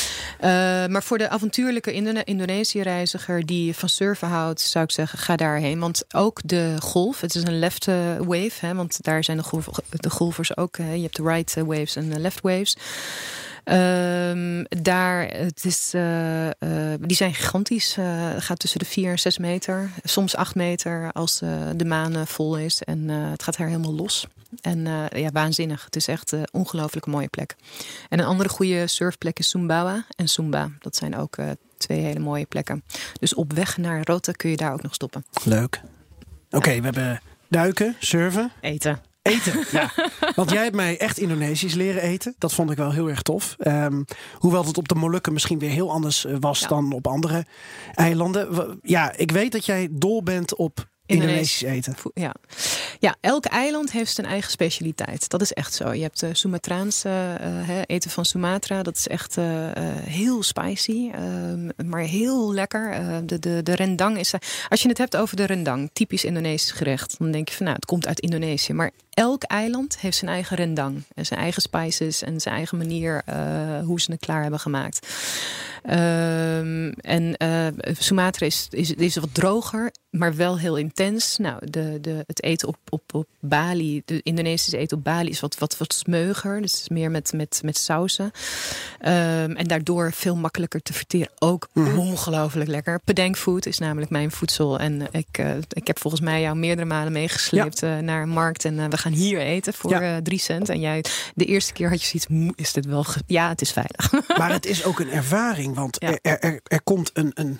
Maar voor de avontuurlijke Indo- Indonesië-reiziger die van surfen houdt, zou ik zeggen, ga daarheen. Want ook de golf, het is een left wave, hè, want daar zijn de, golf, de golfers ook. Hè, je hebt de right waves en de left waves. Ehm, daar, het is, eh, eh, die zijn gigantisch. eh, Het gaat tussen de 4 en 6 meter. Soms 8 meter als eh, de maan vol is. En eh, het gaat daar helemaal los. En eh, ja, waanzinnig. Het is echt een ongelooflijk mooie plek. En een andere goede surfplek is Sumbawa en Sumba. Dat zijn ook eh, twee hele mooie plekken. Dus op weg naar Rotte kun je daar ook nog stoppen. Leuk. Oké, we hebben duiken, surfen, Eten. Eten. Ja. Want jij hebt mij echt Indonesisch leren eten. Dat vond ik wel heel erg tof. Ehm, hoewel het op de Molukken misschien weer heel anders eh, was Ja. dan op andere eilanden. Ja, ik weet dat jij dol bent op Indonesisch eten. Ja. ja, elk eiland heeft zijn eigen specialiteit. Dat is echt zo. Je hebt de Sumatraanse eh, hè, eten van Sumatra. Dat is echt eh, eh, heel spicy, ehm, maar heel lekker. Eh, de, de, de rendang is... als je het hebt over de rendang, typisch Indonesisch gerecht... dan denk je van nou, het komt uit Indonesië. Maar elk eiland heeft zijn eigen rendang. En zijn eigen spices en zijn eigen manier eh, hoe ze het klaar hebben gemaakt. Ehm, en eh, Sumatra is, is, is wat droger, maar wel heel intens. Nou, de, de, het eten op, op, op Bali, de Indonesische eten op Bali is wat, wat, wat smeuger. Dus meer met, met, met sausen. Ehm, en daardoor veel makkelijker te verteren. Ook ongelooflijk lekker. Pedang food is namelijk mijn voedsel. En ik, eh, ik heb volgens mij jou meerdere malen meegesleept naar een markt. En we gaan hier eten voor Ja. eh, drie cent. En jij, de eerste keer had je zoiets, "Moe, is dit wel... Ja, het is veilig. Maar het is ook een ervaring, want Ja. er, er, er komt een, een,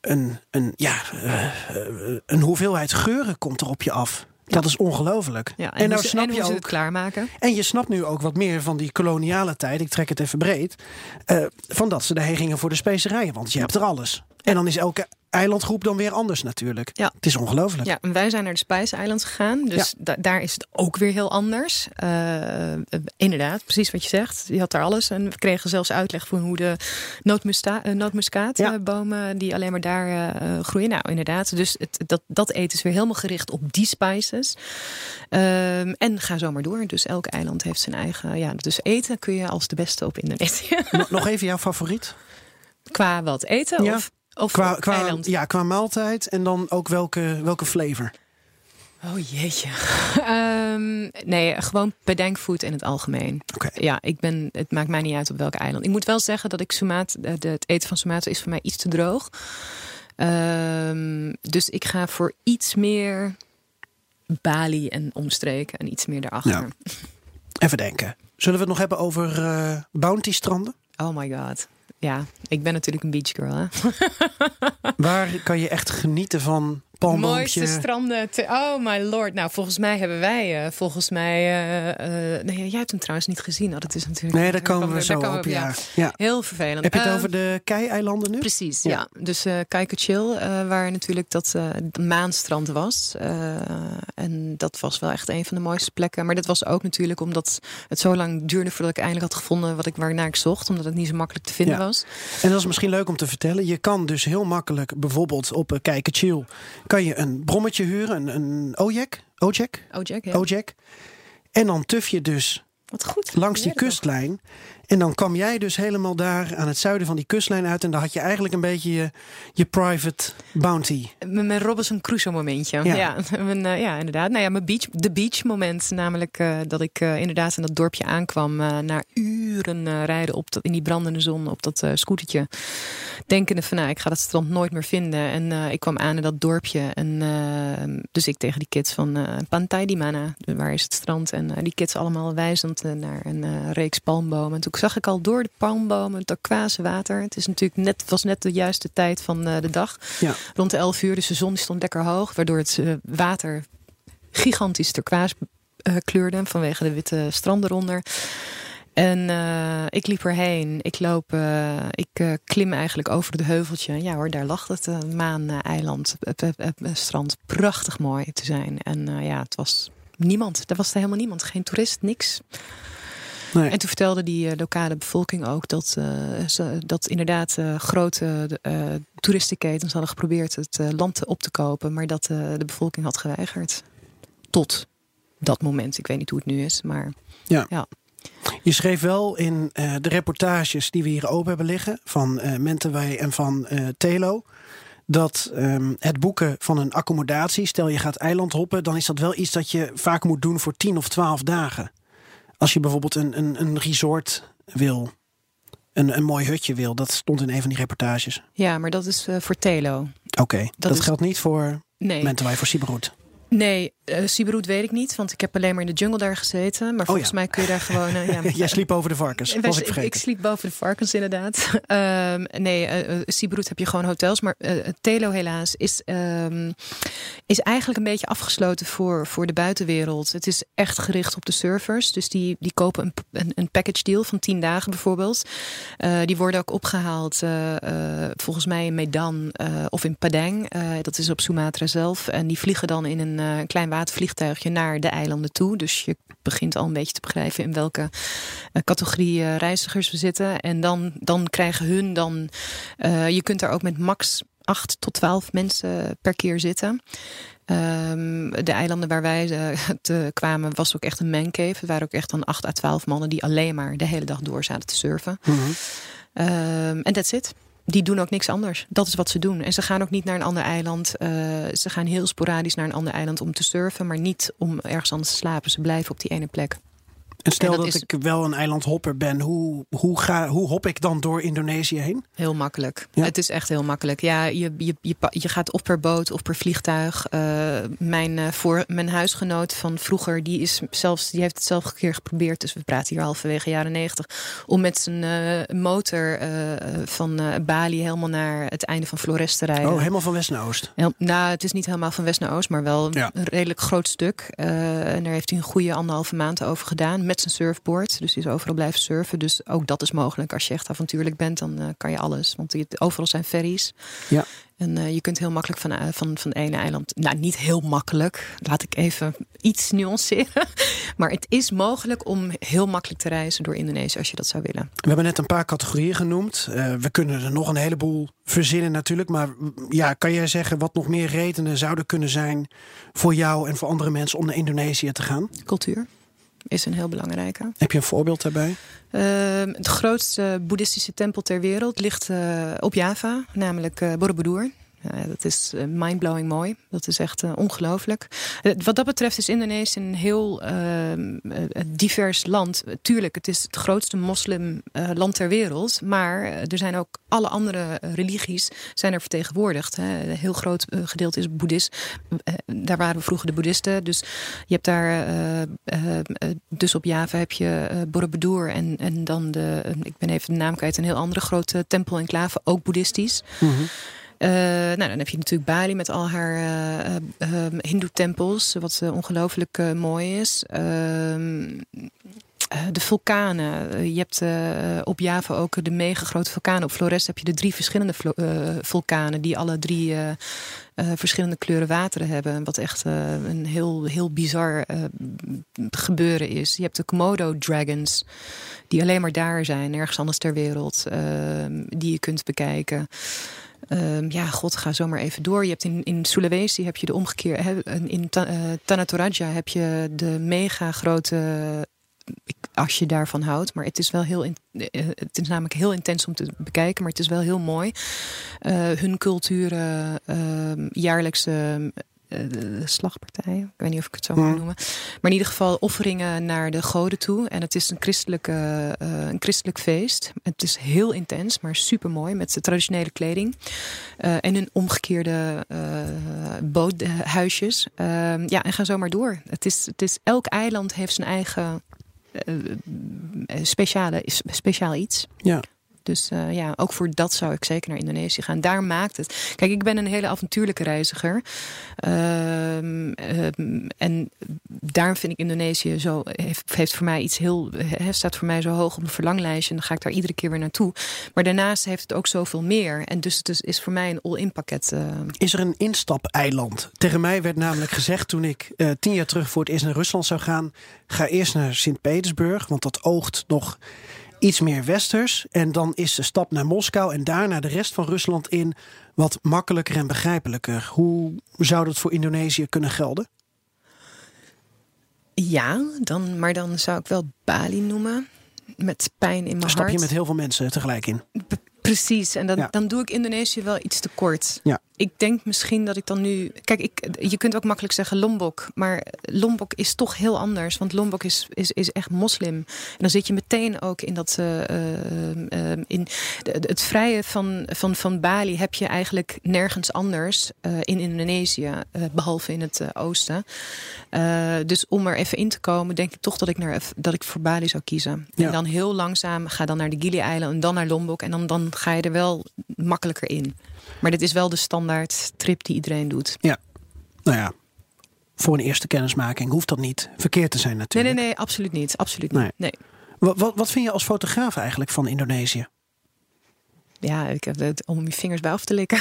een, een, ja, eh, eh, een hoeveelheid geuren komt er op je af. Dat is ongelooflijk. Ja, en, en nou ze, snap en je ook, het klaarmaken. en je snapt nu ook wat meer van die koloniale tijd. Ik trek het even breed. van dat ze daarheen gingen voor de specerijen, want je hebt er alles. En dan is elke eilandgroep dan weer anders natuurlijk. Ja. Het is ongelooflijk. Ja, en wij zijn naar de Spice Islands gegaan. Dus da- daar is het ook weer heel anders. Eh, inderdaad, precies wat je zegt. Je had daar alles. En we kregen zelfs uitleg voor hoe de eh, nootmuskaatbomen... die alleen maar daar eh, groeien. Nou, inderdaad. Dus het, dat, dat eten is weer helemaal gericht op die spices. Ehm, en ga zo maar door. Dus elk eiland heeft zijn eigen... Ja, dus eten kun je als de beste op Indonesië. Nog even jouw favoriet? Qua wat? Eten Ja. of, of Qua, qua, eiland? ja, qua maaltijd en dan ook welke, welke flavor? Oh jeetje. Ehm, nee, gewoon bedenkfood in het algemeen. Oké. Ja, ik ben, het maakt mij niet uit op welk eiland. Ik moet wel zeggen dat ik Sumatra, de, de- het eten van Sumatra is voor mij iets te droog. Ehm, dus ik ga voor iets meer Bali en omstreken en iets meer daarachter. Ja. Even denken. Zullen we het nog hebben over eh bounty stranden? Oh my god. Ja, ik ben natuurlijk een beachgirl. Hè? Waar kan je echt genieten van Mooiste stranden. Te, oh my lord. Nou, volgens mij hebben wij, uh, volgens mij, uh, nee, jij hebt hem trouwens niet gezien. Oh, dat is natuurlijk. Nee, daar komen we zo op. ja. ja. Heel vervelend. Heb je het over de Kei-eilanden nu? Precies, ja. ja. Dus uh, Chill, waar natuurlijk dat maanstrand was. en dat was wel echt een van de mooiste plekken. Maar dat was ook natuurlijk omdat het zo lang duurde voordat ik eindelijk had gevonden wat ik waarnaar ik zocht, omdat het niet zo makkelijk te vinden was. En dat is misschien leuk om te vertellen. Je kan dus heel makkelijk bijvoorbeeld op Kijken Chill kan je een brommetje huren, een, een Ojek. Ojek? Ojek, ja. Ojek. En dan tuf je dus Wat goed. langs die kustlijn. En dan kwam jij dus helemaal daar aan het zuiden van die kustlijn uit. En dan had je eigenlijk een beetje je, je private bounty. Mijn Robinson Crusoe momentje. Ja, ja, mijn, uh, ja inderdaad. Nou ja, mijn beach, de beach moment. Namelijk uh, dat ik uh, inderdaad in dat dorpje aankwam. na uren rijden op dat, in die brandende zon op dat scootertje. Denkende van nou, ik ga dat strand nooit meer vinden. En ik kwam aan in dat dorpje. En dus ik tegen die kids van Pantai di Mana. Waar is het strand? En die kids allemaal wijzend naar een reeks palmbomen. En toen zag ik al door de palmbomen, het turquoise water. Het is natuurlijk net, was net de juiste tijd van uh, de dag. Ja. Rond de 11 uur, dus de zon stond lekker hoog. Waardoor het uh, water gigantisch turquoise uh, kleurde vanwege de witte strand eronder. En uh, ik liep erheen. Ik loop, uh, ik uh, klim eigenlijk over het heuveltje. Ja hoor, daar lag het Maan-eiland, strand. Prachtig mooi te zijn. En ja, het was niemand. Er was er helemaal niemand. Geen toerist, niks. Nee. En toen vertelde die eh, lokale bevolking ook dat, uh, ze, dat inderdaad uh, grote toeristenketens hadden geprobeerd het land op te kopen, maar dat de bevolking had geweigerd. Tot dat moment. Ik weet niet hoe het nu is, maar ja. ja. Je schreef wel in de reportages die we hier open hebben liggen van uh, en van Telo dat um, het boeken van een accommodatie, stel je gaat eiland hoppen, dan is dat wel iets dat je vaak moet doen voor 10 of 12 dagen. Als je bijvoorbeeld een, een, een resort wil, een, een mooi hutje wil, dat stond in een van die reportages. Ja, maar dat is uh, voor Telo. Oké, dat, geldt niet voor nee. Mentawai, voor Siberut. Nee, uh, weet ik niet, want ik heb alleen maar in de jungle daar gezeten. Maar oh volgens mij kun je daar gewoon. Uh, ja, Jij sliep over de varkens. Was ik, ik, sliep boven de varkens, inderdaad. um, nee, uh, heb je gewoon hotels. Maar Telo, helaas, is, um, is eigenlijk een beetje afgesloten voor, voor de buitenwereld. Het is echt gericht op de surfers. Dus die, die kopen een, een, een package deal van 10 dagen bijvoorbeeld. die worden ook opgehaald, volgens mij in Medan of in Padang. dat is op Sumatra zelf. En die vliegen dan in een klein watervliegtuigje naar de eilanden toe. Dus je begint al een beetje te begrijpen in welke uh, categorie uh, reizigers we zitten. En dan, dan krijgen hun dan. Je kunt daar ook met max 8 tot 12 mensen per keer zitten. Um, de eilanden waar wij te kwamen was ook echt een mancave. Het waren ook echt dan 8 à 12 mannen die alleen maar de hele dag door zaten te surfen. Mm -hmm. um, en that's it die doen ook niks anders. Dat is wat ze doen. En ze gaan ook niet naar een ander eiland. Uh, ze gaan heel sporadisch naar een ander eiland om te surfen, maar niet om ergens anders te slapen. Ze blijven op die ene plek. En stel dat, ik wel een eilandhopper ben, hoe, hoe, ga, hoe hop ik dan door Indonesië heen? Heel makkelijk. Het is echt heel makkelijk. Ja, je, je, je, je gaat of per boot of per vliegtuig. Uh, mijn, uh, voor, mijn huisgenoot van vroeger, die, is zelfs, die heeft het zelf een keer geprobeerd. Dus we praten hier halverwege jaren negentig. Om met zijn uh, motor van Bali helemaal naar het einde van Flores te rijden. Oh, helemaal van west naar oost? Heel, nou, het is niet helemaal van west naar oost, maar wel een redelijk groot stuk. en daar heeft hij een goede anderhalve maand over gedaan met zijn surfboard. Dus die is overal blijven surfen. Dus ook dat is mogelijk. Als je echt avontuurlijk bent, dan uh, kan je alles. Want die, overal zijn ferries. Ja. En uh, je kunt heel makkelijk van, uh, van, van ene eiland. Nou, niet heel makkelijk. Laat ik even iets nuanceren. maar het is mogelijk om heel makkelijk te reizen door Indonesië als je dat zou willen. We hebben net een paar categorieën genoemd. Uh, we kunnen er nog een heleboel verzinnen natuurlijk. Maar ja, kan jij zeggen wat nog meer redenen zouden kunnen zijn voor jou en voor andere mensen om naar Indonesië te gaan? Cultuur is een heel belangrijke. Heb je een voorbeeld daarbij? Uh, de grootste boeddhistische tempel ter wereld ligt uh, op Java, namelijk uh, Borobudur. Ja, dat is uh, mindblowing mooi. Dat is echt uh, ongelooflijk. Uh, wat dat betreft is Indonesië een heel ehm, divers land. Tuurlijk, het is het grootste moslimland ter wereld. Maar er zijn ook alle andere religies zijn er vertegenwoordigd. Hè. Een heel groot gedeelte is boeddhist. daar waren vroeger de boeddhisten. Dus je hebt daar... dus op Java heb je Borobudur en, en dan de... ik ben even de naam kwijt. Een heel andere grote tempel enclave. Ook boeddhistisch. Mm. Uh, nou, dan heb je natuurlijk Bali met al haar uh, hindoe-tempels, wat ongelooflijk mooi is. Ehm, de vulkanen. Je hebt op Java ook de mega grote vulkanen. Op Flores heb je de drie verschillende vulkanen die alle drie verschillende kleuren wateren hebben. Wat echt een heel, heel bizar gebeuren is. Je hebt de Komodo Dragons, die alleen maar daar zijn, nergens anders ter wereld, ehm, die je kunt bekijken. Um, ja, god, ga zomaar even door. Je hebt in, in Sulawesi heb je de omgekeerde. In uh, Tanatoraja heb je de mega grote. Als je daarvan houdt. Maar het is wel heel. In, uh, het is namelijk heel intens om te bekijken. Maar het is wel heel mooi. Uh, hun culturen, jaarlijks eh, de slagpartijen. Ik weet niet of ik het zo mag noemen. Maar in ieder geval offeringen naar de goden toe. En het is een, christelijke, uh, een christelijk feest. Het is heel intens, maar super mooi. Met de traditionele kleding. Uh, en een omgekeerde boothuisjes. Ehm, ja, en ga zo maar door. Het is, het is, elk eiland heeft zijn eigen speciale, speciaal iets. Ja. Dus uh, ja, ook voor dat zou ik zeker naar Indonesië gaan. Daar maakt het. Kijk, ik ben een hele avontuurlijke reiziger. Uh, en daarom vind ik Indonesië zo. Heeft, voor mij iets heel. staat voor mij zo hoog op de verlanglijstje. En dan ga ik daar iedere keer weer naartoe. Maar daarnaast heeft het ook zoveel meer. En dus het is, voor mij een all-in pakket. Uh... Is er een instap-eiland? Tegen mij werd namelijk gezegd toen ik uh, tien jaar terug voor het eerst naar Rusland zou gaan. Ga eerst naar Sint-Petersburg. Want dat oogt nog iets meer westers. En dan is de stap naar Moskou en daarna de rest van Rusland in wat makkelijker en begrijpelijker. Hoe zou dat voor Indonesië kunnen gelden? Ja, dan, maar dan zou ik wel Bali noemen. Met pijn in mijn hart. stap je met heel veel mensen tegelijk in. Precies, en dan, dan doe ik Indonesië wel iets te kort. Ja. Ik denk misschien dat ik dan nu. Kijk, ik, je kunt ook makkelijk zeggen Lombok. Maar Lombok is toch heel anders. Want Lombok is, is, is echt moslim. En dan zit je meteen ook in dat. Uh, uh, in het vrije van, van, van Bali heb je eigenlijk nergens anders uh, in Indonesië. behalve in het oosten. dus om er even in te komen, denk ik toch dat ik, naar, dat ik voor Bali zou kiezen. Ja. En dan heel langzaam ga dan naar de Gili-eilanden en dan naar Lombok. En dan, dan ga je er wel makkelijker in. Maar dit is wel de standaard trip die iedereen doet. Ja, nou ja. Voor een eerste kennismaking hoeft dat niet verkeerd te zijn natuurlijk. Nee, nee, nee, absoluut niet. Absoluut niet. Nee. Wat, wat, wat vind je als fotograaf eigenlijk van Indonesië? Ja, ik heb het om mijn vingers bij af te likken.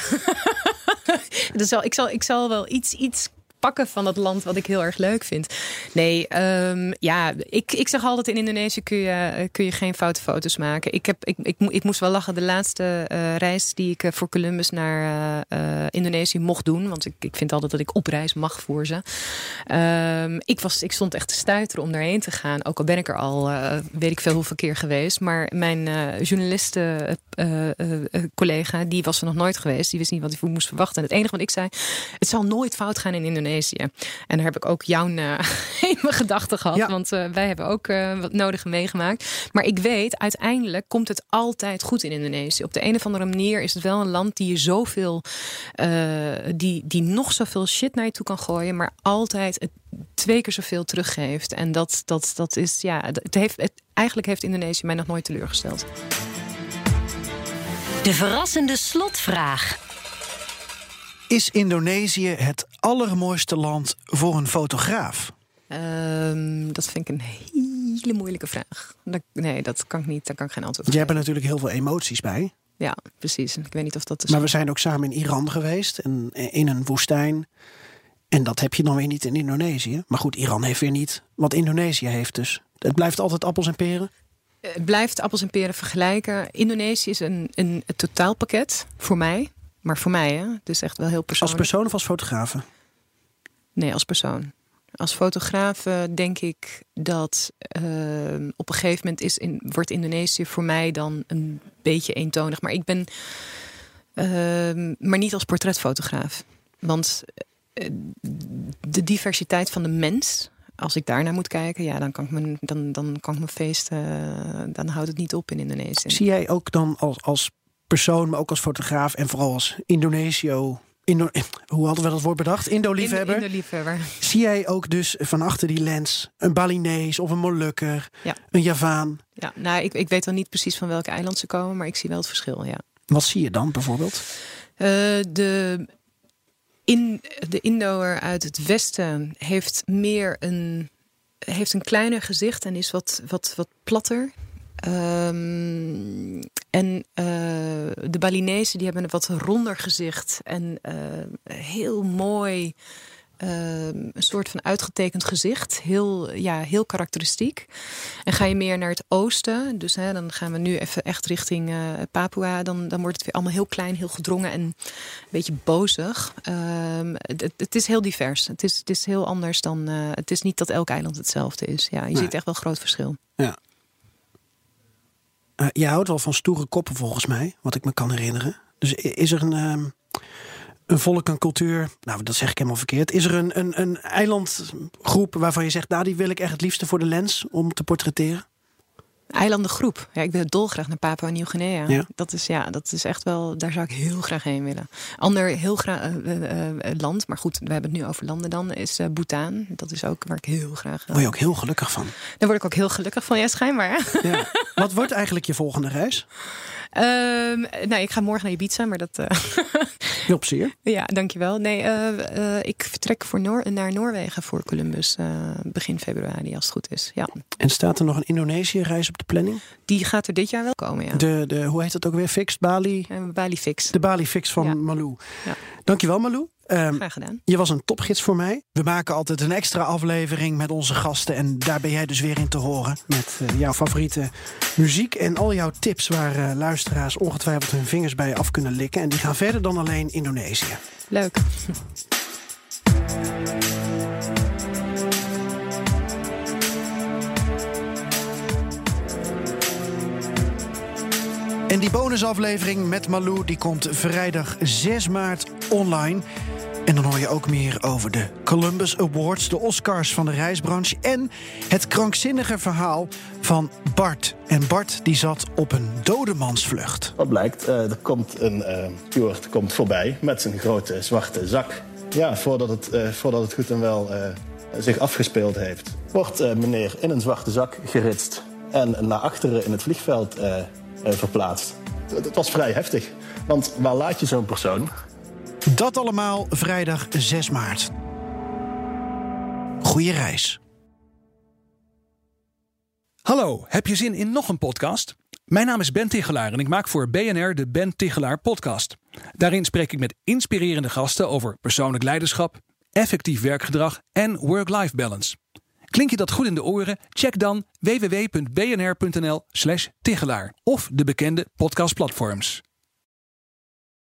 dus ik, zal, ik zal wel iets, iets pakken van het land wat ik heel erg leuk vind. Nee, um, ja, ik, ik zeg altijd in Indonesië kun je, kun je geen foute foto's maken. Ik, heb, ik, ik, ik moest wel lachen de laatste uh, reis die ik uh, voor Columbus naar uh, Indonesië mocht doen. Want ik, ik vind altijd dat ik op reis mag voor ze. Um, ik, was, ik stond echt te stuiteren om daarheen te gaan. Ook al ben ik er al, weet ik veel hoeveel keer geweest. Maar mijn journalisten collega, die was er nog nooit geweest. Die wist niet wat hij moest verwachten. En het enige wat ik zei, het zal nooit fout gaan in Indonesië. En daar heb ik ook jou uh, in mijn gedachten gehad. Want uh, wij hebben ook uh, wat nodige meegemaakt. Maar ik weet, uiteindelijk komt het altijd goed in Indonesië. Op de een of andere manier is het wel een land die je zoveel... die, die nog zoveel shit naar je toe kan gooien. Maar altijd het twee keer zoveel teruggeeft. En dat, dat, dat is, ja... Het heeft, het, eigenlijk heeft Indonesië mij nog nooit teleurgesteld. De verrassende slotvraag. Is Indonesië het allermooiste land voor een fotograaf? Um, dat vind ik een hele moeilijke vraag. Nee, dat kan ik niet. Daar kan ik geen antwoord op Jij hebt er natuurlijk heel veel emoties bij. Ja, precies. Ik weet niet of dat. maar we zijn ook samen in Iran geweest en in een woestijn. En dat heb je dan weer niet in Indonesië. Maar goed, Iran heeft weer niet wat Indonesië heeft. Dus het blijft altijd appels en peren. Het blijft appels en peren vergelijken. Indonesië is een, een totaalpakket voor mij. Maar voor mij, hè? Het is echt wel heel persoonlijk. Als persoon of als fotograaf? Nee, als persoon. Als fotograaf denk ik dat uh, op een gegeven moment is in, wordt Indonesië voor mij dan een beetje eentonig. Maar ik ben Ehm, maar niet als portretfotograaf. Want eh, de diversiteit van de mens, als ik daarnaar moet kijken, ja, dan kan ik mijn, dan, dan kan ik mijn feest, uh, dan houdt het niet op in Indonesië. Zie jij ook dan als, als persoon, maar ook als fotograaf en vooral als Indonesio Indo hoe hadden we dat woord bedacht? Indo-liefhebber. Indo-liefhebber. Zie jij ook dus van achter die lens een Balinees of een Molukker, ja. een Javaan? Ja, nou, ik, ik weet wel niet precies van welke eiland ze komen, maar ik zie wel het verschil, ja. Wat zie je dan bijvoorbeeld? Uh, de, in, de Indoer uit het westen heeft meer een, heeft een kleiner gezicht en is wat, wat, wat platter. Um, en uh, de Balinese die hebben een wat ronder gezicht en uh, heel mooi, uh, een soort van uitgetekend gezicht. Heel, ja, heel karakteristiek. En ga je meer naar het oosten, dus hè, dan gaan we nu even echt richting Papua, dan, dan wordt het weer allemaal heel klein, heel gedrongen en een beetje bozig. Um, het, het, is heel divers. Het is, het is heel anders dan. het is niet dat elk eiland hetzelfde is. Ja, je nee. ziet echt wel een groot verschil. Ja. Uh, je houdt wel van stoere koppen volgens mij, wat ik me kan herinneren. Dus is er een, um, een volk, een cultuur, nou dat zeg ik helemaal verkeerd. Is er een, een, een eilandgroep waarvan je zegt, nou die wil ik echt het liefste voor de lens om te portretteren? Eilandengroep. Ja, ik wil dolgraag naar Papua Nieuw-Guinea. Ja. Dat is ja, dat is echt wel. Daar zou ik heel graag heen willen. Ander heel graag uh, uh, uh, land, maar goed, we hebben het nu over landen dan. Is Bhutan. Dat is ook waar ik heel graag. Word je ook heel gelukkig van? Daar word ik ook heel gelukkig van. Ja, schijnbaar. Ja. Wat wordt eigenlijk je volgende reis? Um, nou, ik ga morgen naar Ibiza, maar dat. Heel plezier. Ja, dankjewel. Nee, uh, uh, ik vertrek voor Noor naar Noorwegen voor Columbus uh, begin februari, als het goed is. Ja. En staat er nog een Indonesië-reis op de planning? Die gaat er dit jaar wel komen, ja. De, de, hoe heet dat ook weer? Fixed Bali? Bali Fix. De Bali Fix van ja. Malou. Ja. Dankjewel, Malou. Um, Graag gedaan. Je was een topgids voor mij. We maken altijd een extra aflevering met onze gasten. En daar ben jij dus weer in te horen. Met uh, jouw favoriete muziek en al jouw tips waar uh, luisteraars ongetwijfeld hun vingers bij af kunnen likken. En die gaan verder dan alleen Indonesië. Leuk. En die bonusaflevering met Malou die komt vrijdag 6 maart online. En dan hoor je ook meer over de Columbus Awards, de Oscars van de reisbranche en het krankzinnige verhaal van Bart. En Bart die zat op een dodemansvlucht. Wat blijkt, uh, er komt een uh, komt voorbij met zijn grote zwarte zak. Ja, voordat het, uh, voordat het goed en wel zich afgespeeld heeft, wordt meneer in een zwarte zak geritst en naar achteren in het vliegveld verplaatst. Het was vrij heftig, want waar laat je zo'n persoon? Dat allemaal vrijdag 6 maart. Goeie reis. Hallo, heb je zin in nog een podcast? Mijn naam is Ben Tichelaar en ik maak voor BNR de Ben Tichelaar podcast. Daarin spreek ik met inspirerende gasten over persoonlijk leiderschap, effectief werkgedrag en work-life balance. Klink je dat goed in de oren? Check dan www.bnr.nl/slash Tichelaar of de bekende podcastplatforms.